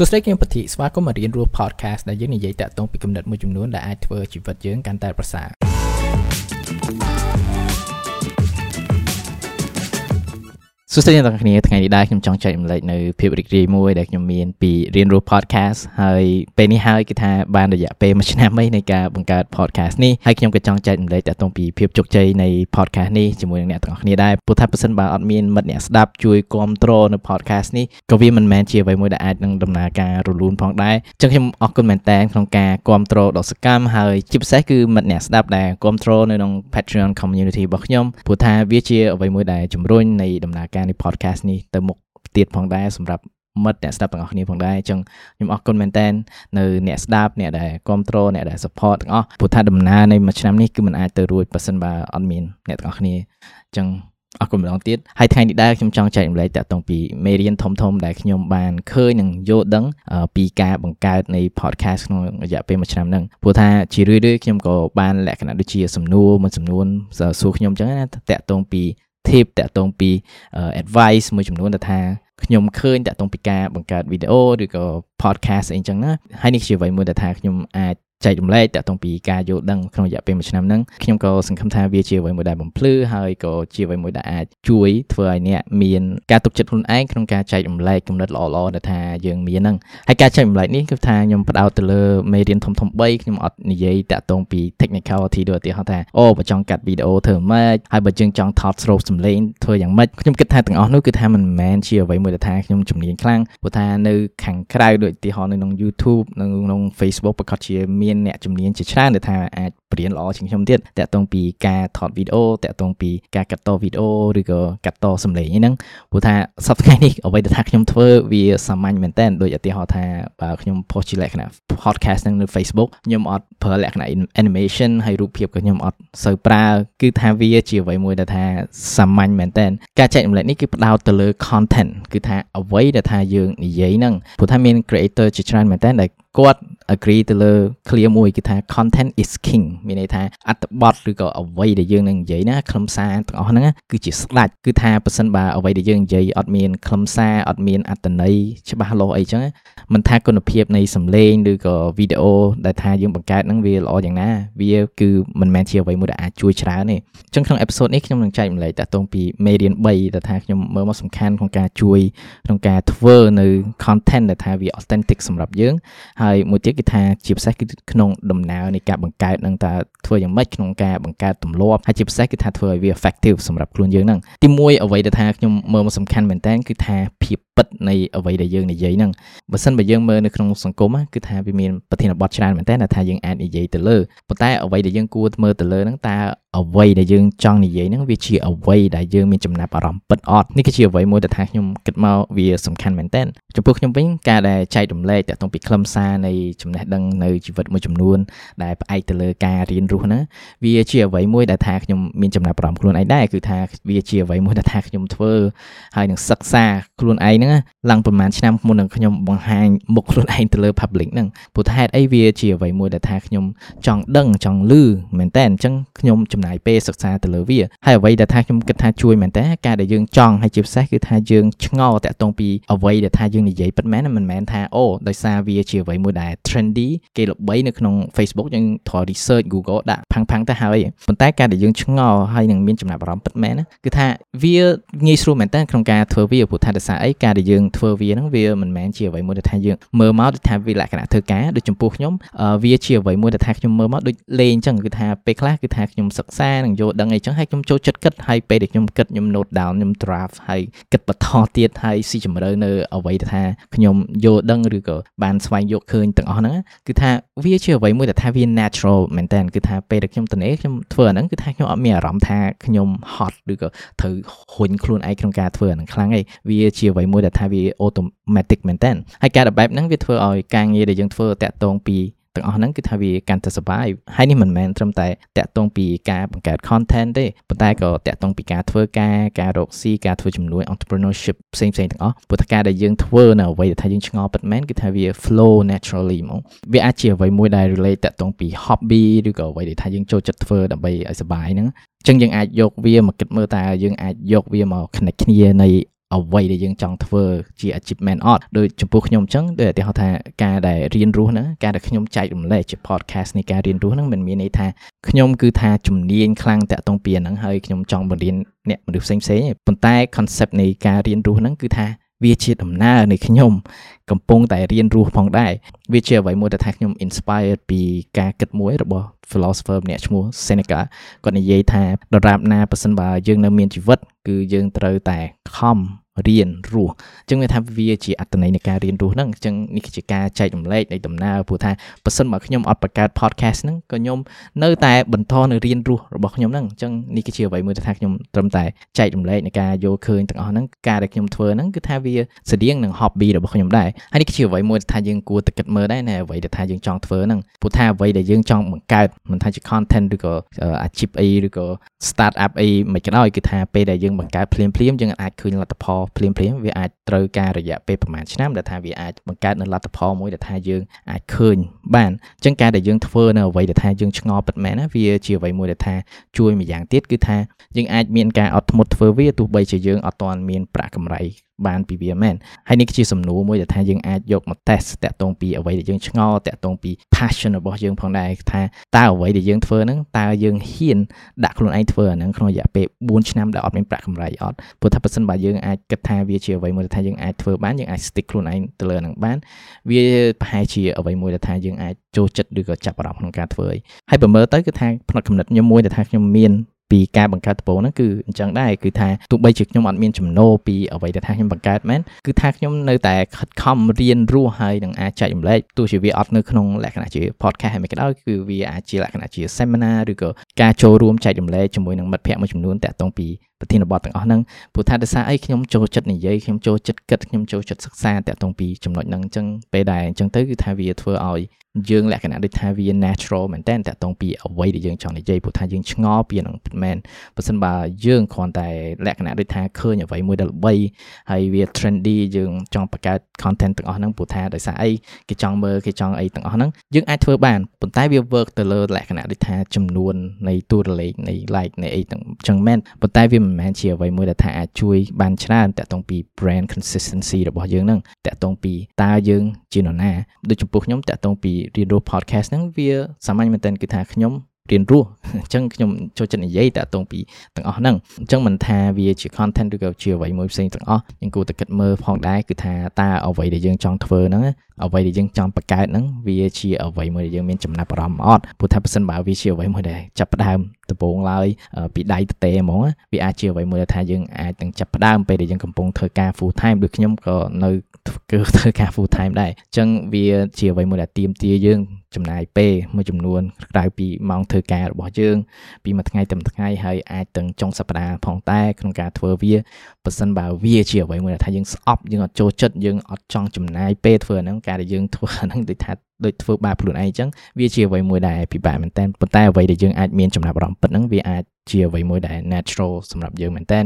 សួស្តីខ្ញុំពធីស្វាគមន៍មករៀនរស់ podcast ដែលយើងនិយាយតាក់ទងពីគំនិតមួយចំនួនដែលអាចធ្វើជីវិតយើងកាន់តែប្រសើរ សួស្តីអ្នកទាំងគ្នាថ្ងៃនេះដែរខ្ញុំចង់ចែករំលែកនៅភាពរីករាយមួយដែលខ្ញុំមានពីរៀនរស់ podcast ហើយពេលនេះហើយគឺថាបានរយៈពេល1ឆ្នាំហើយនៃការបង្កើត podcast នេះហើយខ្ញុំក៏ចង់ចែករំលែកតាក់ទងពីភាពជោគជ័យនៃ podcast នេះជាមួយនឹងអ្នកទាំងអស់គ្នាដែរព្រោះថាប្រសិនបើអត់មានមិត្តអ្នកស្ដាប់ជួយគ្រប់គ្រងនៅ podcast នេះក៏វាមិនមែនជាអ្វីមួយដែលអាចនឹងដំណើរការរលូនផងដែរអញ្ចឹងខ្ញុំអរគុណមែនតើក្នុងការគ្រប់គ្រងដ៏សកម្មហើយជាពិសេសគឺមិត្តអ្នកស្ដាប់ដែលគ្រប់គ្រងនៅក្នុង Patreon community របស់ខ្ញុំព្រោះថាវាជាអ្វីមួយដែលជំរុញនៃដំណើរការនៃ podcast នេះទៅមុខទៀតផងដែរសម្រាប់មិត្តអ្នកស្ដាប់ទាំងអស់គ្នាផងដែរអញ្ចឹងខ្ញុំអរគុណមែនតើនៅអ្នកស្ដាប់អ្នកដែលគ្រប់គ្រងអ្នកដែល support ទាំងអស់ព្រោះថាដំណើរនៃមួយឆ្នាំនេះគឺมันអាចទៅរួចបើសិនបើអត់មានអ្នកទាំងអស់គ្នាអញ្ចឹងអរគុណម្ដងទៀតហើយថ្ងៃនេះដែរខ្ញុំចង់ចែករំលែកតាក់ទងពីមេរៀនធំធំដែលខ្ញុំបានឃើញនិងយល់ដឹងពីការបង្កើតនៃ podcast ក្នុងរយៈពេលមួយឆ្នាំហ្នឹងព្រោះថាជារឿយៗខ្ញុំក៏បានលក្ខណៈដូចជាសំណួរមួយចំនួនសួរខ្ញុំអញ្ចឹងណាតាក់ទងពី tip តាក់ទងពី advice មួយចំនួនដែលថាខ្ញុំឃើញតាក់ទងពីការបង្កើតវីដេអូឬក៏ podcast អីចឹងណាហើយនេះជាអ្វីមួយដែលថាខ្ញុំអាច ចែករំលែកតាក់ទងពីការយល់ដឹងក្នុងរយៈពេលមួយឆ្នាំហ្នឹងខ្ញុំក៏សង្ឃឹមថាវាជាអ្វីមួយដែលបំភ្លឺហើយក៏ជាអ្វីមួយដែលអាចជួយធ្វើឲ្យអ្នកមានការទុកចិត្តខ្លួនឯងក្នុងការចែករំលែកគំនិតល្អៗដែលថាយើងមានហ្នឹងហើយការចែករំលែកនេះគឺថាខ្ញុំផ្ដោតទៅលើមេរៀនធំធំ3ខ្ញុំអត់និយាយតាក់ទងពី technicality ដូចឧទាហរណ៍ថាអូបើចង់កាត់វីដេអូធ្វើម៉េចហើយបើយើងចង់ថតស្រូបសំឡេងធ្វើយ៉ាងម៉េចខ្ញុំគិតថាទាំងអស់នោះគឺថាមិនមែនជាអ្វីមួយដែលថាខ្ញុំជំនាញខ្លាំងព្រោះថានៅខាងក្រៅដូចឧទាហរណ៍នៅក្នុង YouTube នៅក្នុង Facebook ប្រកាសជាមានអ្នកជំនាញជាច្រើនដែលថាអាចបរៀនល្អជាងខ្ញុំទៀតតាក់ទងពីការថតវីដេអូតាក់ទងពីការកាត់តវីដេអូឬក៏កាត់តសំឡេងហ្នឹងព្រោះថាសប្តាហ៍នេះអ្វីដែលថាខ្ញុំធ្វើវាសាមញ្ញមែនតើដូចឧទាហរណ៍ថាបើខ្ញុំ post ជាលក្ខណៈ podcast ហ្នឹងនៅ Facebook ខ្ញុំអត់ប្រើលក្ខណៈ animation ហើយរូបភាពក៏ខ្ញុំអត់សូវប្រើគឺថាវាជាអ្វីមួយដែលថាសាមញ្ញមែនតើការចែករំលែកនេះគឺផ្ដោតទៅលើ content គឺថាអ្វីដែលថាយើងនិយាយហ្នឹងព្រោះថាមាន creator ជាច្រើនមែនតើដែលគាត់ agree ទៅលើ clear មួយគឺថា content is king មានន័យថាអត្ថបទឬក៏អ្វីដែលយើងនឹងនិយាយណាខ្លឹមសារទាំងអស់ហ្នឹងគឺជាស្ដាច់គឺថាប៉ះសិនបើអ្វីដែលយើងនិយាយអត់មានខ្លឹមសារអត់មានអត្ថន័យច្បាស់លាស់អីចឹងមិនថាគុណភាពនៃសំឡេងឬក៏វីដេអូដែលថាយើងបង្កើតហ្នឹងវាល្អយ៉ាងណាវាគឺមិនមែនជាអ្វីមួយដែលអាចជួយច្រើនទេអញ្ចឹងក្នុងអេពីសូតនេះខ្ញុំនឹងចែករំលែកតាក់ទងពីមេរៀន3ដែលថាខ្ញុំមើលមកសំខាន់ក្នុងការជួយក្នុងការធ្វើនៅ content ដែលថាវា authentic សម្រាប់យើងហើយមួយទៀតគឺថាជាពិសេសគឺក្នុងដំណើរនៃការបង្កើតនឹងតើធ្វើយ៉ាងម៉េចក្នុងការបង្កើតទម្លាប់ហើយជាពិសេសគឺថាធ្វើឲ្យវា effective សម្រាប់ខ្លួនយើងហ្នឹងទីមួយអ្វីដែលថាខ្ញុំមើលមកសំខាន់មែនតើគឺថាភាពពិតនៃអ្វីដែលយើងនិយាយហ្នឹងបើសិនបើយើងមើលនៅក្នុងសង្គមគឺថាវាមានប្រធានបទច្រើនមែនតើថាយើងអាចនិយាយទៅលើប៉ុន្តែអ្វីដែលយើងគួរមើលទៅលើហ្នឹងតើអ្វីដែលយើងចង់និយាយហ្នឹងវាជាអ្វីដែលយើងមានចំណាប់អារម្មណ៍ពិតអត់នេះគឺជាអ្វីមួយដែលថាខ្ញុំគិតមកវាសំខាន់មែនតើចំពោះខ្ញុំវិញការដែលចែករំលែកតាក់ទងពីខ្លឹមសារនៃចំណេះដឹងនៅជីវិតមួយចំនួនដែលផ្អែកទៅលើការរៀនរស់ហ្នឹងវាជាអ្វីមួយដែលថាខ្ញុំមានចំណាប់អារម្មណ៍ខ្លួនឯងដែរគឺថាវាជាអ្វីមួយដែលថាខ្ញុំធ្វើហើយនឹងសិក្សាខ្លួនឯងហ្នឹងឡើងប្រហែលឆ្នាំមុននឹងខ្ញុំបង្ហាញមុខខ្លួនឯងទៅលើ public ហ្នឹងព្រោះថាហេតុអីវាជាអ្វីមួយដែលថាខ្ញុំចង់ដឹងចង់ឮមែនតើអញ្ចឹងខ្ញុំចំណាយពេលសិក្សាទៅលើវាហើយអ្វីដែលថាខ្ញុំគិតថាជួយមែនតើការដែលយើងចង់ហើយជាពិសេសគឺថាយើងឆ្ងល់តាក់ទងពីអ្វីដែលថាយើងនិយាយពិតមែនមិនមែនថាអូដោយសារវាជាអ្វីមួយដែល trendy គេល្បីនៅក្នុង Facebook យើងធ្វើ research Google ដាក់ផាំងផាំងទៅហើយប៉ុន្តែការដែលយើងឆ្ងល់ហើយនឹងមានចំណាប់អារម្មណ៍ពិតមែនគឺថាវាងាយស្រួលមែនតើក្នុងការធ្វើវាព្រោះថាដោយសារអីការដែលយើងធ្វើវាហ្នឹងវាមិនមែនជាអ្វីមួយដែលថាយើងមើលមកដូចថាវាលក្ខណៈធ្វើការដូចចំពោះខ្ញុំវាជាអ្វីមួយដែលថាខ្ញុំមើលមកដូចលេងអញ្ចឹងគឺថាពេលខ្លះគឺថាខ្ញុំសិក្សានិងយល់ដឹងអីចឹងហើយខ្ញុំចូលចិត្តគិតហើយពេលដែលខ្ញុំគិតខ្ញុំ note down ខ្ញុំ draft ហើយគិតបន្តទៀតហើយស៊ីជម្រៅនៅអ្វីដែលថាខ្ញុំយល់ដឹងឬក៏បានស្វែងយកឃើញទាំងអស់ហ្នឹងគឺថាវាជាអ្វីមួយដែលថាវា natural មែនតើគឺថាពេលដែលខ្ញុំទៅនេះខ្ញុំធ្វើអាហ្នឹងគឺថាខ្ញុំអត់មានអារម្មណ៍ថាខ្ញុំ hot ឬក៏ត្រូវហ៊ុញខ្លួនឯងក្នុងការធ្វើអាហ្នឹងខ្លាំងឯងវាជាអ្វីមួយដែលថាវា automatic មែនតើហើយការបែបហ្នឹងវាធ្វើឲ្យការងារដែលយើងធ្វើតាក់ទងពី ទាំងអស់ហ្នឹងគឺថាវាកាន់តែសុបាយហើយនេះមិនមែនត្រឹមតែតាក់ទងពីការបង្កើត content ទេប៉ុន្តែក៏តាក់ទងពីការធ្វើការការរកស៊ីការធ្វើជំនួយ entrepreneurship ផ្សេងផ្សេងទាំងអស់ព្រោះថាការដែលយើងធ្វើនៅអ្វីដែលថាយើងឆ្ងល់ពិតមែនគឺថាវា flow naturally ហ្មងវាអាចជាអ្វីមួយដែល relate តាក់ទងពី hobby ឬក៏អ្វីដែលថាយើងចូលចិត្តធ្វើដើម្បីឲ្យសុបាយហ្នឹងអញ្ចឹងយើងអាចយកវាមកគិតមើលតើយើងអាចយកវាមក connect គ្នានៃ អ្វីដែលយើងចង់ធ្វើជា achievement អត់ដូចចំពោះខ្ញុំអញ្ចឹងដូចឧទាហរណ៍ថាការដែលរៀនរស់ហ្នឹងការដែលខ្ញុំចែករំលែកជា podcast នៃការរៀនរស់ហ្នឹងមិនមានន័យថាខ្ញុំគឺថាជំនាញខ្លាំងតាក់ទងពីហ្នឹងហើយខ្ញុំចង់បង្រៀនអ្នកមនុស្សផ្សេងផ្សេងប៉ុន្តែ concept នៃការរៀនរស់ហ្នឹងគឺថា វាជាដំណើរនៃខ្ញុំ កំពុងតែរៀនរស់ផងដែរវាជាអ្វីមួយដែលថាខ្ញុំ inspired ពីការគិតមួយរបស់ philosopher ម្នាក់ឈ្មោះ Seneca គាត់និយាយថាដរាបណាប៉ះសិនបើយើងនៅមានជីវិត គឺយើងត្រូវតែខំ រៀនរស់អញ្ចឹងវាថាវាជាអត្តន័យនៃការរៀនរស់ហ្នឹងអញ្ចឹងនេះគឺជាការចែករំលែកនៃដំណើរព្រោះថាបើសិនបើខ្ញុំអត់បង្កើត podcast ហ្នឹងក៏ខ្ញុំនៅតែបន្តនៅរៀនរស់របស់ខ្ញុំហ្នឹងអញ្ចឹងនេះគឺជាអ្វីមួយដែលថាខ្ញុំត្រឹមតែចែករំលែកនៃការយល់ឃើញទាំងអស់ហ្នឹងការដែលខ្ញុំធ្វើហ្នឹងគឺថាវាស្តៀងនឹង hobby របស់ខ្ញុំដែរហើយនេះគឺជាអ្វីមួយដែលថាយើងគួរតែគិតមើលដែរនៅអ្វីដែលថាយើងចង់ធ្វើហ្នឹងព្រោះថាអ្វីដែលយើងចង់បង្កើតមិនថាជា content ឬក៏អាជីពអីឬក៏ start up អីមិនក៏ដោយគឺថាពេលដែលយើងបង្កើតភ្លាមៗយើងអាចឃើញលទ្ធផលភ្លាមភ្លាមវាអាចត្រូវការរយៈពេលប្រហែលឆ្នាំដែលថាវាអាចបង្កើតនៅលទ្ធផលមួយដែលថាយើងអាចឃើញបានអញ្ចឹងការដែលយើងធ្វើនៅអ្វីដែលថាយើងឆ្ងល់ពិតមែនណាវាជាអ្វីមួយដែលថាជួយមួយយ៉ាងទៀតគឺថាយើងអាចមានការអត់ធ្មត់ធ្វើវាទោះបីជាយើងអត់ទាន់មានប្រាក់កម្រៃបានពីវាមែនហើយនេះគឺជាសំណួរមួយដែលថាយើងអាចយកមក test តាក់ទងពីអ្វីដែលយើងឆ្ងល់តាក់ទងពី passion របស់យើងផងដែរថាតើអ្វីដែលយើងធ្វើហ្នឹងតើយើងហ៊ានដាក់ខ្លួនឯងធ្វើអាហ្នឹងក្នុងរយៈពេល4ឆ្នាំដែលអត់មានប្រាក់កម្រៃអត់ព្រោះថាបើសិនបើយើងអាចគិតថាវាជាអ្វីមួយដែលថាយើងអាចធ្វើបានយើងអាច stick ខ្លួនឯងទៅលើហ្នឹងបានវាប្រហែលជាអ្វីមួយដែលថាយើងអាចចូលចិត្តឬក៏ចាប់អារម្មណ៍ក្នុងការធ្វើហើយបើមើលទៅគឺថាផ្នែកកំណត់ខ្ញុំមួយដែលថាខ្ញុំមានពីការបង្កើតដំបូងហ្នឹងគឺអញ្ចឹងដែរគឺថាទោះបីជាខ្ញុំអត់មានចំណូលពីអ្វីដែលថាខ្ញុំបង្កើតមែនគឺថាខ្ញុំនៅតែខិតខំរៀនរស់ហើយនឹងអាចចែករំលែកទោះជាវាអត់នៅក្នុងលក្ខណៈជា podcast ហើយមិនក៏ដោយគឺវាអាចជាលក្ខណៈជា seminar ឬក៏ការចូលរួមចែករំលែកជាមួយនឹងមិត្តភ័ក្តិមួយចំនួនតាក់ទងពី ប្រធានបទទាំងអស់ហ្នឹងព្រោះថាដោយសារអីខ្ញុំចូលចិត្តនិយាយខ្ញុំចូលចិត្តគិតខ្ញុំចូលចិត្តសិក្សាតាក់ទងពីចំណុចហ្នឹងអញ្ចឹងពេលដែរអញ្ចឹងទៅគឺថាវាធ្វើឲ្យយើងលក្ខណៈដូចថាវា natural មែនតើតាក់ទងពីអ្វីដែលយើងចង់និយាយព្រោះថាយើងឆ្ងល់ពីនឹងមែនបើសិនបើយើងគ្រាន់តែលក្ខណៈដូចថាឃើញអ្វីមួយដែលល្បីហើយវា trendy យើងចង់បង្កើត content ទាំងអស់ហ្នឹងព្រោះថាដោយសារអីគេចង់មើលគេចង់អីទាំងអស់ហ្នឹងយើងអាចធ្វើបានប៉ុន្តែវា work ទៅលើលក្ខណៈដូចថាចំនួននៃតួលេខនៃ like នៃអីទាំងអញ្ចឹងមែនប៉ុន្តែវាមិនមែនជាអ្វីមួយដែលថាអាចជួយបានច្រើនតាក់ទងពី brand consistency របស់យើងហ្នឹងតាក់ទងពីតើយើងជានរណាដូចចំពោះខ្ញុំតាក់ទងពីរៀនរស់ podcast ហ្នឹងវាសាមញ្ញមែនទែនគឺថាខ្ញុំ រៀនរស់អញ្ចឹងខ្ញុំចូលចិត្តនិយាយតាក់ទងពីទាំងអស់ហ្នឹងអញ្ចឹងមិនថាវាជា content ឬក៏ជាអ្វីមួយផ្សេងទាំងអស់យើងគួរតែគិតមើលផងដែរគឺថាតើអ្វីដែលយើងចង់ធ្វើហ្នឹងអ្វីដែលយើងចង់បង្កើតហ្នឹងវាជាអ្វីមួយដែលយើងមានចំណាប់អារម្មណ៍អត់ព្រោះថាបើសិនបើវាជាអ្វីមួយដែលចាប់ផ្ដើមដំបូងឡើយពីដៃទៅទេហ្មងវាអាចជាអ្វីមួយដែលថាយើងអាចនឹងចាប់ផ្ដើមពេលដែលយើងកំពុងធ្វើការ full time ដូចខ្ញុំក៏នៅគឺធ្វើការ full time ដែរអញ្ចឹងវាជាអ្វីមួយដែលទៀមទាយើងចំណាយពេលមួយចំនួនក្រៅពីម៉ោងធ្វើការរបស់យើង ពីមួយថ្ងៃទៅមួយថ្ងៃហើយអាចទាំងចុងសប្តាហ៍ផងតែក្នុងការធ្វើវាបើសិនបើវាជាអ្វីមួយដែលថាយើងស្អប់យើងអត់ចូលចិត្តយើងអត់ចង់ចំណាយពេលធ្វើហ្នឹងការដែលយើងធ្វើហ្នឹងដូចថា ដូចធ្វើបាបខ្លួនឯងអញ្ចឹងវាជាអ្វីមួយដែលពិបាកមែនតើប៉ុន្តែអ្វីដែលយើងអាចមានចំណាប់អារម្មណ៍ពិតហ្នឹងវាអាចជាអ្វីមួយដែល natural សម្រាប់យើងមែនតើ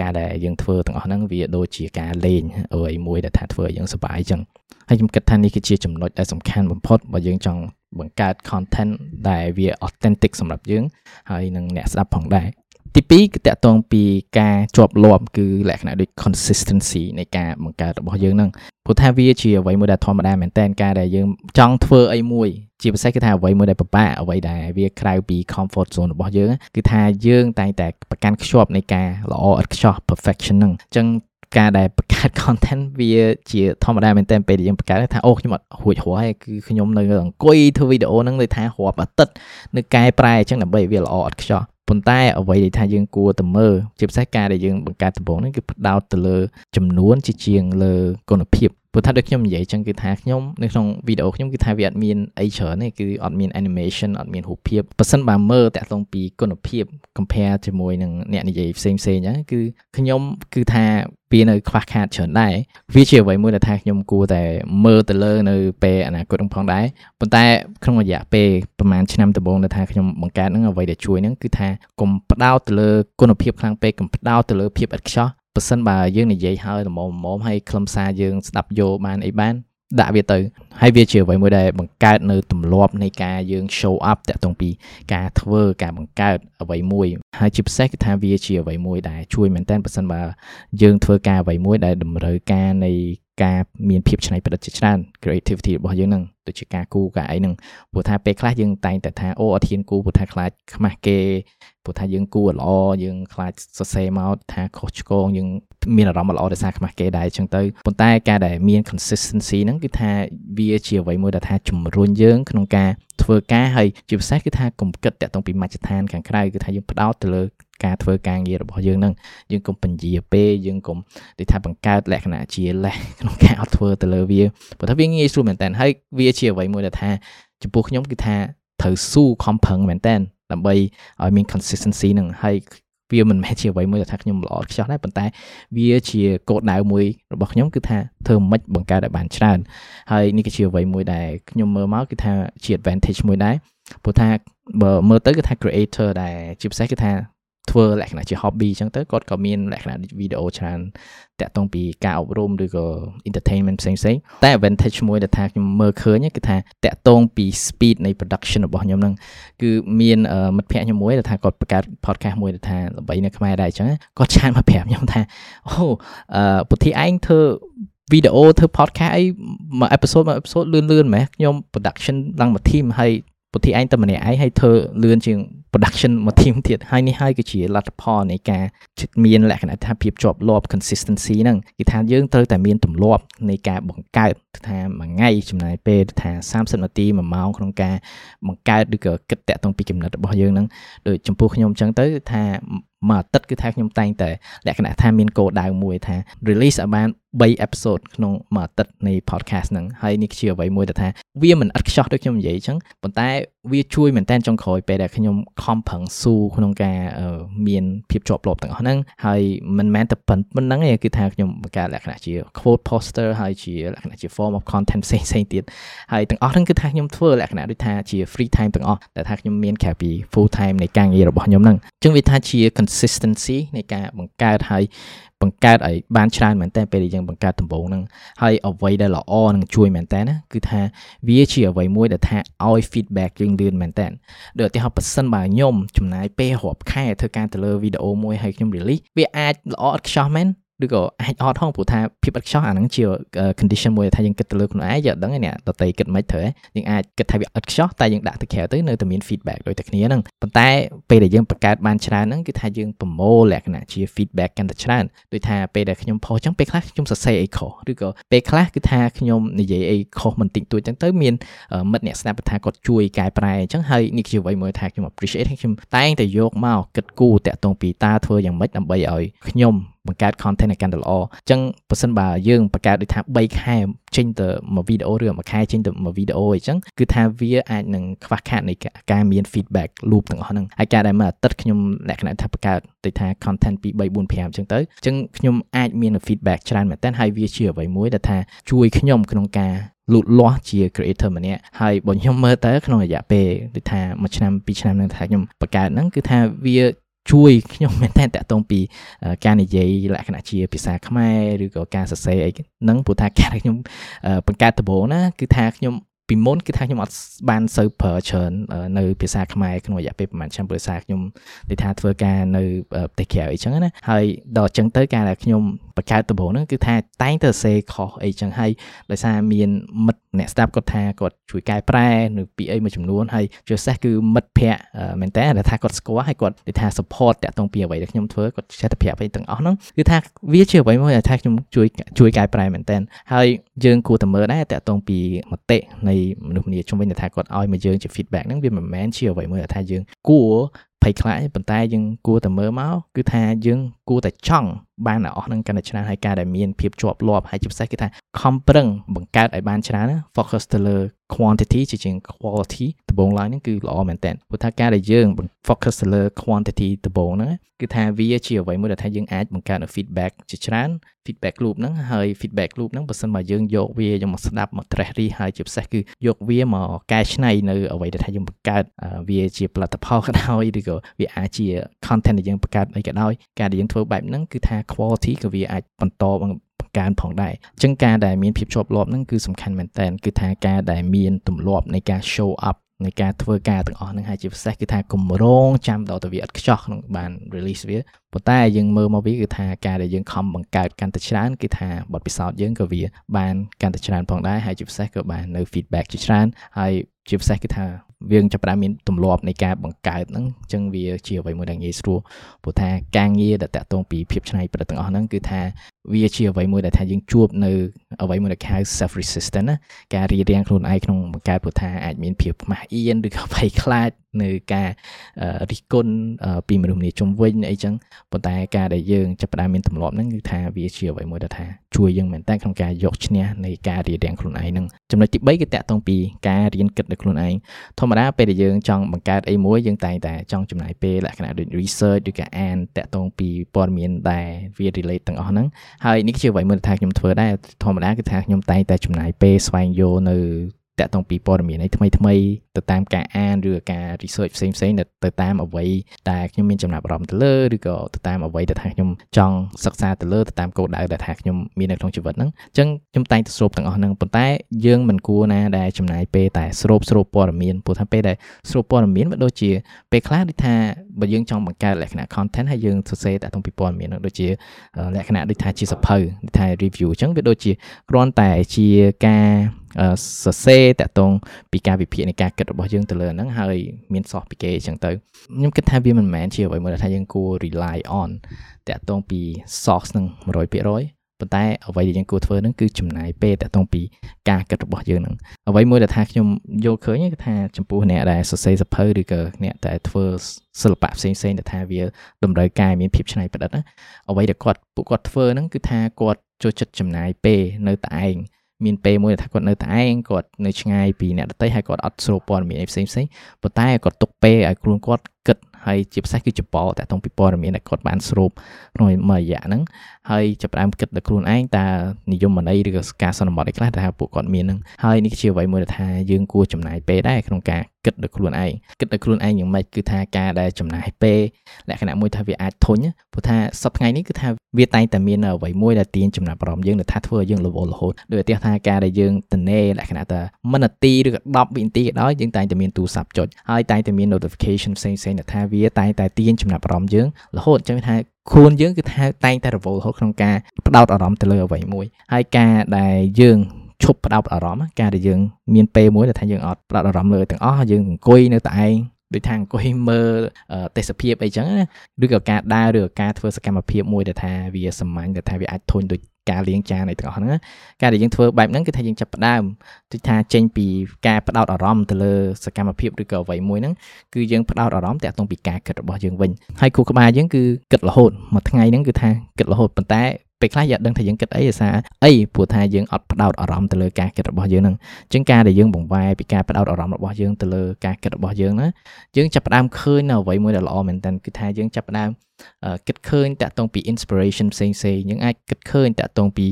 ការដែលយើងធ្វើទាំងអស់ហ្នឹងវាដូចជាការលេងអ្វីមួយដែលថាធ្វើឲ្យយើងសប្បាយអញ្ចឹងហើយខ្ញុំគិតថានេះគឺជាចំណុចដែលសំខាន់បំផុតបើយើងចង់បង្កើត content ដែលវា authentic សម្រាប់យើងហើយនឹងអ្នកស្ដាប់ផងដែរ ទី2គឺតកតងពីការជាប់លាប់គឺលក្ខណៈដូច consistency នៃការបង្កើតរបស់យើងហ្នឹងព្រោះថាវាជាអ្វីមួយដែលធម្មតាមែនតើការដែលយើងចង់ធ្វើអីមួយជាពិសេសគឺថាអ្វីមួយដែលពិបាកអ្វីដែលវាក្រៅពី comfort zone របស់យើងគឺថាយើងតែងតែប្រកាន់ខ្ជាប់នៃការល្អឥតខ្ចោះ perfection ហ្នឹងអញ្ចឹងការដែលបង្កើត content វាជាធម្មតាមែនតើពេលដែលយើងបង្កើតថាអូខ្ញុំអត់រួចរាល់ហើយគឺខ្ញុំនៅអង្គុយធ្វើវីដេអូហ្នឹងដូចថារាប់អាទិត្យនៅកែប្រែអញ្ចឹងដើម្បីវាល្អឥតខ្ចោះ ប៉ុន្តែអ្វីដែលថាយើងគួរតែមើលជាពិសេសការដែលយើងបង្កើតដំបូងនេះគឺផ្ដោតទៅលើចំនួនជាជាងលើគុណភាព ព្រោះថាដូចខ្ញុំនិយាយចឹងគឺថាខ្ញុំនៅក្នុងវីដេអូខ្ញុំគឺថាវាអត់មានអីច្រើនទេគឺអត់មាន animation អត់មានរូបភាពប៉ះសិនបើមើលតាក់ទងពីគុណភាព compare ជាមួយនឹងអ្នកនិយាយផ្សេងផ្សេងហ្នឹងគឺខ្ញុំគឺថាវានៅខ្វះខាតច្រើនដែរវាជាអ្វីមួយដែលថាខ្ញុំគួរតែមើលទៅលើនៅពេលអនាគតនឹងផងដែរប៉ុន្តែក្នុងរយៈពេលប្រហែលឆ្នាំដំបូងដែលថាខ្ញុំបង្កើតហ្នឹងអ្វីដែលជួយហ្នឹងគឺថាកុំផ្ដោតទៅលើគុណភាពខ្លាំងពេកកុំផ្ដោតទៅលើភាពឥតខ្ចោះ បើសិនបើយើងនិយាយហើយល្មមល្មមហើយខ្លឹមសារយើងស្ដាប់យកបានអីបានដាក់វាទៅហើយវាជាអ្វីមួយដែលបង្កើតនៅទម្លាប់នៃការយើង show up តាក់ទងពីការធ្វើការបង្កើតអ្វីមួយហើយជាពិសេសគឺថាវាជាអ្វីមួយដែលជួយមែនតើបើសិនបើយើងធ្វើការអ្វីមួយដែលតម្រូវការនៃ ការមានភាពច្នៃប្រឌិតជាច្រើន creativity របស់យើងហ្នឹងដូចជាការគូការអីហ្នឹងព្រោះថាពេលខ្លះយើងតែងតែថាអូអត់ហ៊ានគូព្រោះថាខ្លាចខ្មាស់គេព្រោះថាយើងគូល្អយើងខ្លាចសរសេរមកថាខុសឆ្គងយើងមានអារម្មណ៍ល្អដោយសារខ្មាស់គេដែរអញ្ចឹងទៅប៉ុន្តែការដែលមាន consistency ហ្នឹងគឺថាវាជាអ្វីមួយដែលថាជំរុញយើងក្នុងការធ្វើការហើយជាពិសេសគឺថាកុំគិតតាក់ទងពីមជ្ឈដ្ឋានខាងក្រៅគឺថាយើងផ្ដោតទៅលើ ការធ្វើការងាររបស់យើងនឹងយើងកុំបញ្ជាពេយើងកុំដូចថាបង្កើតលក្ខណៈជាលេសក្នុងការអត់ធ្វើទៅលើវាព្រោះថាវាងាយស្រួលមែនតើហើយវាជាអ្វីមួយដែលថាចំពោះខ្ញុំគឺថាត្រូវស៊ូខំប្រឹងមែនតើដើម្បីឲ្យមាន consistency នឹងហើយវាមិនមែនជាអ្វីមួយដែលថាខ្ញុំល្អខ្ចោះដែរប៉ុន្តែ វាជាគោលដៅមួយរបស់ខ្ញុំគឺថាធ្វើមិនបង្កើតឲ្យបានច្រើនហើយនេះក៏ជាអ្វីមួយដែលខ្ញុំមើលមកគឺថាជា advantage មួយដែរព្រោះថាបើមើលទៅគឺថា creator ដែលជាពិសេសគឺថា ធ្វើលក្ខណៈជា hobby អញ្ចឹងទៅគាត់ក៏មានលក្ខណៈវីដេអូច្រើនតាក់ទងពីការអប់រំឬក៏ entertainment ផ្សេងផ្សេងតែ advantage មួយដែលថាខ្ញុំមើលឃើញគឺថាតាក់ទងពី speed នៃ production របស់ខ្ញុំហ្នឹងគឺមានមិត្តភ័ក្ដិខ្ញុំមួយដែលថាគាត់បង្កើត podcast មួយដែលថាល្បីនៅខ្មែរដែរអញ្ចឹងគាត់ឆានមកប្រាប់ខ្ញុំថាអូអឺពុទ្ធិឯងធ្វើវីដេអូធ្វើ podcast អីមួយ episode មួយ episode លឿនលឿនហ្មងខ្ញុំ production ឡើងមួយ team ហើយ ពុទ្ធិឯងតែម្នាក់ឯងហើយធ្វើលឿនជាង production មួយ team ទៀតហើយនេះហើយគឺជាលទ្ធផលនៃការមានលក្ខណៈថាភាពជាប់លាប់ consistency ហ្នឹងគឺថាយើងត្រូវតែមានទម្លាប់នៃការបង្កើតថាមួយថ្ងៃចំណាយពេលថា30នាទី1ម៉ោងក្នុងការបង្កើតឬក៏គិតតាក់ទងពីចំណិតរបស់យើងហ្នឹងដូចចំពោះខ្ញុំអញ្ចឹងទៅថាមួយអាទិត្យគឺថាខ្ញុំតែងតែលក្ខណៈថាមានគោលដៅមួយថា release ឲ្យបាន3 episode ក្នុងមួយអាទិត្យនៃ podcast ហ្នឹងហើយនេះជាអ្វីមួយដែលថាវាមិនឥតខ្ចោះដូចខ្ញុំនិយាយអញ្ចឹងប៉ុន្តែវាជួយមែនតើចុងក្រោយពេលដែលខ្ញុំខំប្រឹងស៊ូក្នុងការមានភាពជាប់លាប់ទាំងអស់ហ្នឹងហើយមិនមែនតែប៉ុណ្្នឹងទេគឺថាខ្ញុំបង្កើតលក្ខណៈជា quote poster ហើយជាលក្ខណៈជា form of content ផ្សេងផ្សេងទៀតហើយទាំងអស់ហ្នឹងគឺថាខ្ញុំធ្វើលក្ខណៈដូចថាជា free time ទាំងអស់តែថាខ្ញុំមានក្រៅពី full time នៃការងាររបស់ខ្ញុំហ្នឹងអញ្ចឹងវាថាជា consistency នៃការបង្កើតហើយ បង្កើតឲ្យបានច្រើនមែនតើពេលដែលយើងបង្កើតដំបូងហ្នឹងហើយអ្វីដែលល្អនឹងជួយមែនតើណាគឺថាវាជាអ្វីមួយដែលថាឲ្យ feedback យើងលឿនមែនតើដូចឧទាហរណ៍ប៉ះសិនបើខ្ញុំចំណាយពេលរាប់ខែធ្វើការទៅលើវីដេអូមួយហើយខ្ញុំ release វាអាចល្អឥតខ្ចោះមែន ឬក៏អាចអត់ហងព្រោះថាភាពឥតខ្ចោះអាហ្នឹងជា condition មួយថាយើងគិតទៅលើខ្លួនឯងយើងអត់ដឹងទេអ្នកដតីគិតមិនត្រូវយើងអាចគិតថាវាឥតខ្ចោះតែយើងដាក់ទៅក្រៅទៅនៅតែមាន feedback ដូចតែគ្នាហ្នឹងប៉ុន្តែពេលដែលយើងបង្កើតបានច្រើនហ្នឹងគឺថាយើងប្រមូលលក្ខណៈជា feedback កាន់តែច្រើនដូចថាពេលដែលខ្ញុំផុសចឹងពេលខ្លះខ្ញុំសរសេរអីខុសឬក៏ពេលខ្លះគឺថាខ្ញុំនិយាយអីខុសមិនតិចតួចចឹងទៅមានមិត្តអ្នកស្ដាប់ថាគាត់ជួយកែប្រែអញ្ចឹងហើយនេះជាអ្វីមួយថាខ្ញុំ appreciate ខ្ញុំតែងតែយកមកគិតគូរតាក់ទងពីតើធ្វើយ៉ាងម៉េចដើម្បីឲ្យខ្ញុំបង្កើត content ឲ្យកាន់តែល្អអញ្ចឹងបើសិនបើយើងបង្កើតដូចថា3ខែចេញទៅមួយវីដេអូឬមួយខែចេញទៅមួយវីដេអូអីចឹងគឺថាវាអាចនឹងខ្វះខាតនៃការមាន feedback loop ទាំងអស់ហ្នឹងហើយការដែលមួយអាទិត្យខ្ញុំលក្ខណៈថាបង្កើតដូចថា content ពី3 4 5អញ្ចឹងទៅអញ្ចឹងខ្ញុំអាចមាន feedback ច្រើនមែនតើហើយវាជាអ្វីមួយដែលថាជួយខ្ញុំក្នុងការលូតលាស់ជា creator ម្នាក់ហើយបើខ្ញុំមើលទៅក្នុងរយៈពេលដូចថាមួយឆ្នាំពីរឆ្នាំហ្នឹងថាខ្ញុំបង្កើតហ្នឹងគឺថាវា ជួយខ្ញុំមែនតើតកតងពីការនិយាយលក្ខណៈជាភាសាខ្មែរឬក៏ការសរសេរអីហ្នឹងព្រោះថាការខ្ញុំបង្កើតដំបូងណាគឺថាខ្ញុំ ពីមុនគឺថាខ្ញុំអត់បានសូវប្រើច្រើននៅភាសាខ្មែរក្នុងរយៈពេលប្រហែលឆ្នាំព្រោះសារខ្ញុំនិយាយថាធ្វើការនៅប្រទេសក្រៅអីចឹងណាហើយដល់អញ្ចឹងទៅការដែលខ្ញុំបង្កើតដំបូងហ្នឹងគឺថាតែងតែសេខុសអីចឹងហើយដោយសារមានមិត្តអ្នកស្ដាប់គាត់ថាគាត់ជួយកែប្រែនៅពីអីមួយចំនួនហើយជាពិសេសគឺមិត្តភ័ក្តិមែនតើដែលថាគាត់ស្គាល់ហើយគាត់និយាយថា support តាក់ទងពីអ្វីដែលខ្ញុំធ្វើគាត់ចេះតែប្រាប់អីទាំងអស់ហ្នឹងគឺថាវាជាអ្វីមួយដែលថាខ្ញុំជួយជួយកែប្រែមែនតើហើយយើងគួរតែមើលដែរតាក់ទងពីមតិនៃមនុស្សម្នាជុំវិញថាគាត់ឲ្យមកយើងជា feedback ហ្នឹងវាមិនមែនជាអ្វីមួយដែលថាយើងគួរភ័យខ្លាចប៉ុន្តែយើងគួរតែមើលមកគឺថាយើងគួរតែចង់បានអស់នឹងកាន់តែច្រើនហើយការដែលមានភាពជាប់លាប់ហើយជាពិសេសគឺថា ខំប្រឹងបង្កើតឲ្យបានច្រើន focus ទៅលើ quantity ជាជាង quality ដំបូងឡើយហ្នឹងគឺល្អមែនតើព្រោះថាការដែលយើង focus ទៅលើ quantity ដំបូងហ្នឹងគឺថាវាជាអ្វីមួយដែលថាយើងអាចបង្កើតនៅ feedback ជាច្រើន feedback loop ហ្នឹងហើយ feedback loop ហ្នឹងបើសិនមកយើងយកវាយកមកស្ដាប់មក trash រីហើយជាពិសេសគឺយកវាមកកែច្នៃនៅអ្វីដែលថាយើងបង្កើតវាជាផលិតផលក៏ដោយឬក៏វាអាចជា content ដែលយើងបង្កើតអីក៏ដោយការដែលយើងធ្វើបែបហ្នឹងគឺថា quality ក៏វាអាចបន្ត បង្កើនផងដែរអញ្ចឹងការដែលមានភាពជាប់លាប់ហ្នឹងគឺសំខាន់មែនតើគឺថាការដែលមានទម្លាប់នៃការ show up នៃការធ្វើការទាំងអស់ហ្នឹងហើយជាពិសេសគឺថាគម្រោងចាំដល់ទៅវាអត់ខ្ចោះក្នុងបាន release វាប៉ុន្តែយើងមើលមកវាគឺថាការដែលយើងខំបង្កើតកាន់តែច្រើនគឺថាបទពិសោធន៍យើងក៏វាបានកាន់តែច្រើនផងដែរហើយជាពិសេសក៏បាននៅ feedback ជាច្រើនហើយជាពិសេសគឺថាវាចាប់ផ្ដើមមានទម្លាប់នៃការបង្កើតហ្នឹងអញ្ចឹងវាជាអ្វីមួយដែលងាយស្រួលព្រោះថាការងារដែលតាក់ទងពីភាពច្នៃប្រឌិតទាំងអស់ហ្នឹងគឺថាវាជាអ្វីមួយដែលថាយើងជួបនៅអ្វីមួយដែលហៅ self resistant ណាការរៀបរៀងខ្លួនឯងក្នុងបង្កើតព្រោះថាអាចមានភាពខ្មាស់អៀនឬក៏ភ័យខ្លាចនៅការរិះគន់ពីមនុស្សម្នាជុំវិញអីចឹងប៉ុន្តែការដែលយើងចាប់ផ្ដើមមានទម្លាប់ហ្នឹងគឺថាវាជាអ្វីមួយដែលថាជួយយើងមែនតើក្នុងការយកឈ្នះនៃការរៀបរៀងខ្លួនឯងហ្នឹងចំណុចទី3គឺតាក់ទងពីការរៀនគិតដោយខ្លួនឯងធម្មតាពេលដែលយើងចង់បង្កើតអីមួយយើងតែងតែចង់ចំណាយពេលលក្ខណៈដូច research ឬក៏អានតាក់ទងពីព័ត៌មានដែលវា relate ទាំងអស់ហ្នឹងហើយនេះជាអ្វីមួយដែលថាខ្ញុំធ្វើដែរធម្មតាគឺថាខ្ញុំតែងតែចំណាយពេលស្វែងយល់នៅ តាក់ទងពីព័ត៌មានអីថ្មីថ្មីទៅតាមការអានឬការ research ផ្សេងផ្សេងទៅតាមអ្វីដែលខ្ញុំមានចំណាប់អារម្មណ៍ទៅលើឬក៏ទៅតាមអ្វីដែលថាខ្ញុំចង់សិក្សាទៅលើទៅតាមគោលដៅដែលថាខ្ញុំមាននៅក្នុងជីវិតហ្នឹងអញ្ចឹងខ្ញុំតែងតែស្រូបទាំងអស់ហ្នឹងប៉ុន្តែយើងមិនគួរណាដែលចំណាយពេលតែស្រូបស្រូបព័ត៌មានព្រោះថាពេលដែលស្រូបព័ត៌មានវាដូចជាពេលខ្លះដូចថាបើយើងចង់បង្កើតលក្ខណៈ content ហើយយើងសរសេរតាក់ទងពីព័ត៌មានហ្នឹងដូចជាលក្ខណៈដូចថាជាសភៅដូចថា review អញ្ចឹងវាដូចជាគ្រាន់តែជាការ សរសេរតាក់ទងពីការវិភាគនៃការគិតរបស់យើងទៅលើហ្នឹងហើយមានសោះពីគេអញ្ចឹងទៅខ្ញុំគិតថាវាមិនមែនជាអ្វីមួយដែលថាយើងគួរ rely on តាក់ទងពី source ហ្នឹង100%ប៉ុន្តែអ្វីដែលយើងគួរធ្វើហ្នឹងគឺចំណាយពេលតាក់ទងពីការគិតរបស់យើងហ្នឹងអ្វីមួយដែលថាខ្ញុំយល់ឃើញគឺថាចំពោះអ្នកដែលសរសេរសភៅឬក៏អ្នកដែលធ្វើសិល្បៈផ្សេងផ្សេងដែលថាវាតម្រូវការមានភាពច្នៃប្រឌិតណាអ្វីដែលគាត់ពួកគាត់ធ្វើហ្នឹងគឺថាគាត់ចូលចិត្តចំណាយពេលនៅតែឯង មានពេលមួយថាគាត់នៅតែឯងគាត់នៅឆ្ងាយពីអ្នកដទៃហើយគាត់អត់ស្រូបព័ត៌មានអីផ្សេងផ្សេងប៉ុន្តែគាត់ទុកពេលឲ្យខ្លួនគាត់គិត ហើយជាពិសេសគឺចបតតងពីព័ត៌មានដែលគាត់បានស្រូបក្នុងមួយរយៈហ្នឹងហើយចាប់ផ្ដើមគិតដល់ខ្លួនឯងតើនិយមន័យឬក៏ការសន្មតអីខ្លះដែលពួកគាត់មានហ្នឹងហើយនេះជាអ្វីមួយដែលថាយើងគួរចំណាយពេលដែរក្នុងការគិតដល់ខ្លួនឯងគិតដល់ខ្លួនឯងយ៉ាងម៉េចគឺថាការដែលចំណាយពេលលក្ខណៈមួយថាវាអាចធុញព្រោះថាសប្តាហ៍ថ្ងៃនេះគឺថាវាតែងតែមានអ្វីមួយដែលទាញចំណាប់អារម្មណ៍យើងដែលថាធ្វើឲ្យយើងរវល់រហូតដោយឧទាហរណ៍ថាការដែលយើងតនេលក្ខណៈថាមិននាទីឬក៏10វិនាទីក៏ដោយយើងតែងតែមានទូរស័ព្ទចុចហើយតែងតែមាន notification ផ្សេងៗដែលថាវាតែងតែទាញចំណាប់អារម្មណ៍យើងរហូតអញ្ចឹងថាខ្លួនយើងគឺថាតែងតែរវល់រហូតក្នុងការផ្ដោតអារម្មណ៍ទៅលើអ្វីមួយហើយការដែលយើងឈប់ផ្ដោតអារម្មណ៍ការដែលយើងមានពេលមួយដែលថាយើងអត់ផ្ដោតអារម្មណ៍លើទាំងអស់យើងអង្គុយនៅតែឯង ដូចថាអង្គុយមើលទេសភាពអីចឹងណាឬក៏ការដើរឬក៏ការធ្វើសកម្មភាពមួយដែលថាវាសាមញ្ញដែលថាវាអាចធុញដូចការលាងចានអីទាំងអស់ហ្នឹងការដែលយើងធ្វើបែបហ្នឹងគឺថាយើងចាប់ផ្ដើមដូចថាចេញពីការផ្ដោតអារម្មណ៍ទៅលើសកម្មភាពឬក៏អ្វីមួយហ្នឹងគឺយើងផ្ដោតអារម្មណ៍តាក់ទងពីការគិតរបស់យើងវិញហើយគូក្បាលយើងគឺគិតរហូតមួយថ្ងៃហ្នឹងគឺថាគិតរហូតប៉ុន្តែ ពេលខ្លះយើងដឹងថាយើងគិតអីអាអីព្រោះថាយើងអត់ផ្ដោតអារម្មណ៍ទៅលើការគិតរបស់យើងហ្នឹងអញ្ចឹងការដែលយើងបង្វែរពីការផ្ដោតអារម្មណ៍របស់យើងទៅលើការគិតរបស់យើងណាយើងចាប់ផ្ដើមឃើញនៅអ្វីមួយដែលល្អមែនតើគឺថាយើងចាប់ផ្ដើម គិតឃើញតាក់ទងពី inspiration ផ្សេងៗយើងអាចគិតឃើញតាក់ទងពី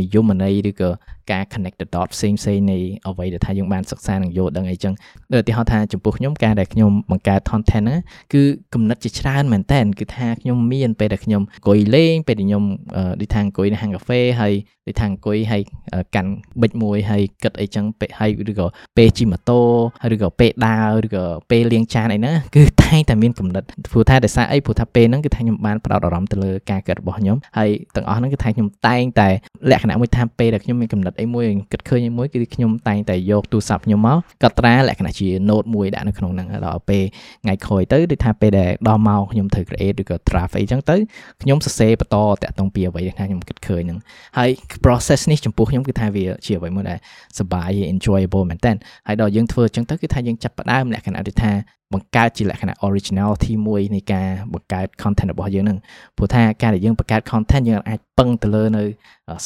និយមន័យឬក៏ការ connect the dot ផ្សេងផ្សេងនៃអ្វីដែលថាយើងបានសិក្សានិងយល់ដឹងអីចឹងដូចឧទាហរណ៍ថាចំពោះខ្ញុំការដែលខ្ញុំបង្កើត content ហ្នឹងគឺគំនិតជាច្រើនមែនតើគឺថាខ្ញុំមានពេលដែលខ្ញុំអង្គុយលេងពេលដែលខ្ញុំដូចថាអង្គុយនៅហាងកាហ្វេហើយដូចថាអង្គុយហើយកាន់ប៊ិចមួយហើយគិតអីចឹងពេលហើយឬក៏ពេលជិះម៉ូតូឬក៏ពេលដើរឬក៏ពេលលាងចានអីណាគឺតែងតែមានគំនិតព្រោះថាដោយសារអីព្រោះថាពេលហ្នឹងគឺថាខ្ញុំបានផ្ដោតអារម្មណ៍ទៅលើការគិតរបស់ខ្ញុំហើយទាំងអស់ហ្នឹងគឺថាខ្ញុំតែងតែលក្ខណៈមួយថាពេលដែលខ្ញុំមានគំនិតអីមួយគិតឃើញអីមួយគឺខ្ញុំតែងតែយកទូរស័ព្ទខ្ញុំមកកត់ត្រាលក្ខណៈជា note មួយដាក់នៅក្នុងហ្នឹងដល់ពេលថ្ងៃក្រោយទៅដូចថាពេលដែលដល់មកខ្ញុំត្រូវ create ឬក៏ draft អីចឹងទៅខ្ញុំសរសេរបន្តតាក់ទងពីអ្វីដែលខ្ញុំគិតឃើញហ្នឹងហើយ process នេះចំពោះខ្ញុំគឺថាវាជាអ្វីមួយដែលសប្បាយ enjoyable មែនតើហើយដល់យើងធ្វើអញ្ចឹងទៅគឺថាយើងចាប់ផ្ដើមលក្ខណៈដូចថា បង្កើតជាលក្ខណៈ originality មួយនៃការបង្កើត content របស់យើងហ្នឹងព្រោះថាការដែលយើងបង្កើត content យើងអាចពឹងទៅលើនៅ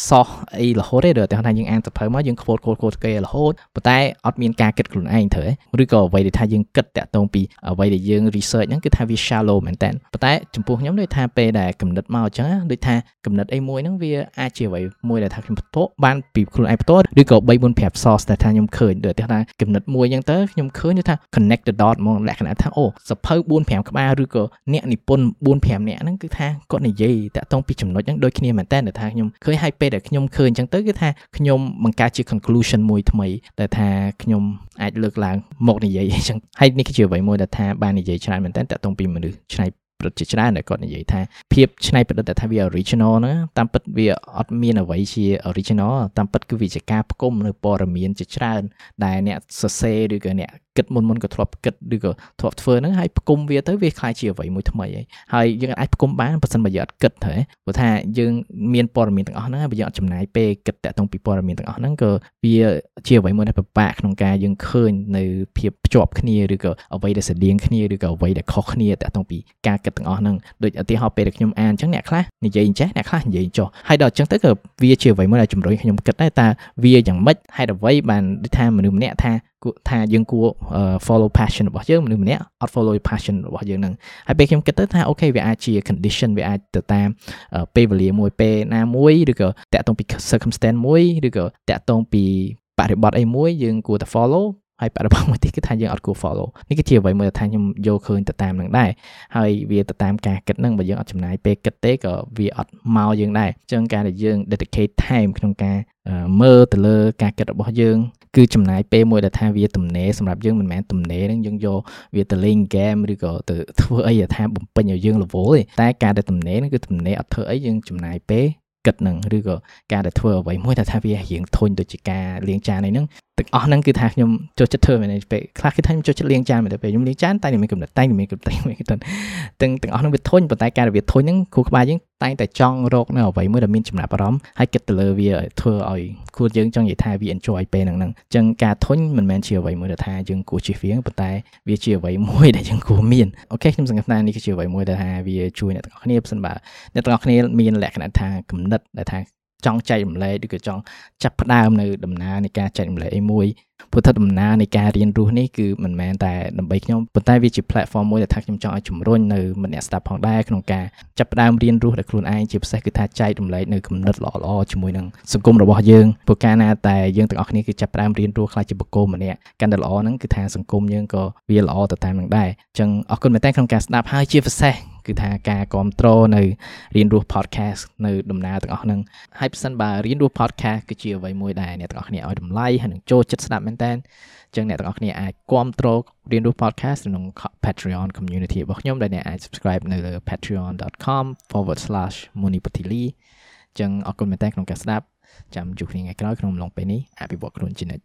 សោះអីរហូតទេដូចថាយើងអានសភៅមកយើងខ្វល់ខ្វល់ខ្វល់គេរហូតប៉ុន្តែអត់មានការគិតខ្លួនឯងត្រូវឬក៏អ្វីដែលថាយើងគិតតាក់ទងពីអ្វីដែលយើង research ហ្នឹងគឺថាវា shallow មែនតើប៉ុន្តែចំពោះខ្ញុំដូចថាពេលដែលកំណត់មកអញ្ចឹងដូចថាកំណត់អីមួយហ្នឹងវាអាចជាអ្វីមួយដែលថាខ្ញុំបន្ទាប់បានពីខ្លួនឯងបន្ទាប់ឬក៏3 4 5 source ដែលថាខ្ញុំឃើញដូចថាកំណត់មួយអញ្ចឹងទៅខ្ញុំឃើញថា connect the dot ហ្មងលក្ខណៈថាអូសភៅ4 5ក្បាលឬក៏អ្នកនិពន្ធ4 5អ្នកហ្នឹងគឺថាគាត់និយាយតាក់ទងពីចំណុចហ្នឹងដូចគ្នាមែនតើថាខ្ញុំឃើញឲ្យពេលដែលខ្ញុំឃើញអញ្ចឹងទៅគឺថាខ្ញុំបង្កើតជា conclusion មួយថ្មីដែលថាខ្ញុំអាចលើកឡើងមកនិយាយអញ្ចឹងហើយនេះគឺជាអ្វីមួយដែលថាបាននិយាយច្រើនមែនតើតាក់ទងពីមនុស្សឆ្នៃប្រតិច្រើនដែលគាត់និយាយថាភាពច្នៃប្រឌិតតែថាវា original ហ្នឹងតាមពិតវាអត់មានអ្វីជា original តាមពិតគឺវាជាការផ្គុំនៅព័ត៌មានជាច្រើនដែលអ្នកសរសេរឬក៏អ្នក គិតមុនមុនក៏ធ្លាប់គិតឬក៏ធ្លាប់ធ្វើហ្នឹងហើយផ្គុំវាទៅវាคล้ายជាអ្វីមួយថ្មីហើយយើងអាចផ្គុំបានបើសិនបើយើងអត់គិតទៅព្រោះថាយើងមានព័ត៌មានទាំងអស់ហ្នឹងហើយបើយើងអត់ចំណាយពេលគិតតាក់ទងពីព័ត៌មានទាំងអស់ហ្នឹងក៏វាជាអ្វីមួយដែលពិបាកក្នុងការយើងឃើញនៅភាពភ្ជាប់គ្នាឬក៏អ្វីដែលស្រដៀងគ្នាឬក៏អ្វីដែលខុសគ្នាតាក់ទងពីការគិតទាំងអស់ហ្នឹងដូចឧទាហរណ៍ពេលដែលខ្ញុំអានអញ្ចឹងអ្នកខ្លះនិយាយអញ្ចេះអ្នកខ្លះនិយាយចុះហើយដល់អញ្ចឹងទៅក៏វាជាអ្វីមួយដែលជំរុញខ្ញុំគិតដែរតើវាយ៉ាងម៉េចហេតុអ្វីបានដូចថាមនុស្សម្នាក់ថាគួរ ថាយើងគួរ follow passion របស់យើងមនុស្សម្នាក់អត់ follow passion របស់យើងនឹងហើយពេលខ្ញុំគិតទៅថាអូខេវាអាចជា condition វាអាចទៅតាមពេលវេលាមួយពេលណាមួយឬក៏តាក់ទងពី circumstance មួយឬក៏តាក់ទងពីបរិបទអីមួយយើងគួរតែ follow ហើយបរិបទមួយទៀតគឺថាយើងអត់គួរ follow នេះគឺជាអ្វីមួយដែលថាខ្ញុំយកឃើញទៅតាមនឹងដែរហើយវាទៅតាមការគិតនឹងបើយើងអត់ចំណាយពេលគិតទេក៏វាអត់មកយើងដែរអញ្ចឹងការដែលយើង dedicate time ក្នុងការមើលទៅលើការគិតរបស់យើងគឺចំណាយពេលមួយដែលថាវាទំនេរសម្រាប់យើងមិនមែនទំនេរហ្នឹងយើងយកវាទៅលេងហ្គេមឬក៏ទៅធ្វើអីថាបំពេញឲ្យយើង level ទេតែការដែលទំនេរហ្នឹងគឺទំនេរអត់ធ្វើអីយើងចំណាយពេល គិតនឹងឬក៏ការដែលធ្វើអ្វីមួយដែលថាវារៀងធុញដូចជាការលាងចានអីហ្នឹងទាំងអស់ហ្នឹងគឺថាខ្ញុំចូលចិត្តធ្វើមែនទេពេលខ្លះគឺថាខ្ញុំចូលចិត្តលាងចានមែនទេពេលខ្ញុំលាងចានតែមានកំណត់តែមានកំណត់តែមានកំណត់ទាំងទាំងអស់ហ្នឹងវាធុញប៉ុន្តែការដែលវាធុញហ្នឹងគ្រូក្បាលយើងតែងតែចង់រកនៅអ្វីមួយដែលមានចំណាប់អារម្មណ៍ហើយគិតទៅលើវាធ្វើឲ្យគួរយើងចង់និយាយថាវា enjoy ពេលហ្នឹងហ្នឹងអញ្ចឹងការធុញមិនមែនជាអ្វីមួយដែលថាយើងគួរជៀសវាងប៉ុន្តែវាជាអ្វីមួយដែលយើងគួរមានអូខេខ្ញុំសង្កត់ថានេះគឺជាអ្វីមួយដែលថាវាជួយអ្នកទាំងអស់គ្នាបើសិនបើអ្នកទាំងអស់គ្នាមានលក្ខណៈថាគំនិតដែលថា ចង់ចែករំលែកឬក៏ចង់ចាប់ផ្ដើមនៅដំណើរនៃការចែករំលែកអីមួយព្រោះថាដំណើរនៃការរៀនរស់នេះគឺមិនមែនតែដើម្បីខ្ញុំប៉ុន្តែវាជា platform មួយដែលថាខ្ញុំចង់ឲ្យជំរុញនៅម្នាក់ស្ដាប់ផងដែរក្នុងការចាប់ផ្ដើមរៀនរស់ដោយខ្លួនឯងជាពិសេសគឺថាចែករំលែកនៅគំនិតល្អៗជាមួយនឹងសង្គមរបស់យើងព្រោះកាលណាតែយើងទាំងអស់គ្នាគឺចាប់ផ្ដើមរៀនរស់ខ្លះជាបុគ្គលម្នាក់កាន់តែល្អហ្នឹងគឺថាសង្គមយើងក៏វាល្អទៅតាមនឹងដែរអញ្ចឹងអរគុណមែនតើក្នុងការស្ដាប់ហើយជាពិសេស គឺថាការគ្រប់គ្រងនៅរៀនរស់ podcast នៅដំណើរទាំងអស់ហ្នឹងហើយប្រសិនបើរៀនរស់ podcast គឺជាអ្វីមួយដែលអ្នកទាំងអស់គ្នាឲ្យតម្លៃហើយនឹងចូលចិត្តស្ដាប់មែនតើចឹងអ្នកទាំងអស់គ្នាអាចគ្រប់គ្រងរៀនរស់ podcast ក្នុង Patreon community របស់ខ្ញុំដែលអ្នកអាច subscribe នៅលើ patreon.com/monipatili ចឹងអរគុណមែនតើក្នុងការស្ដាប់ចាំជួបគ្នាថ្ងៃក្រោយក្នុងអំឡុងពេលនេះអភិវឌ្ឍខ្លួនជានិច្ច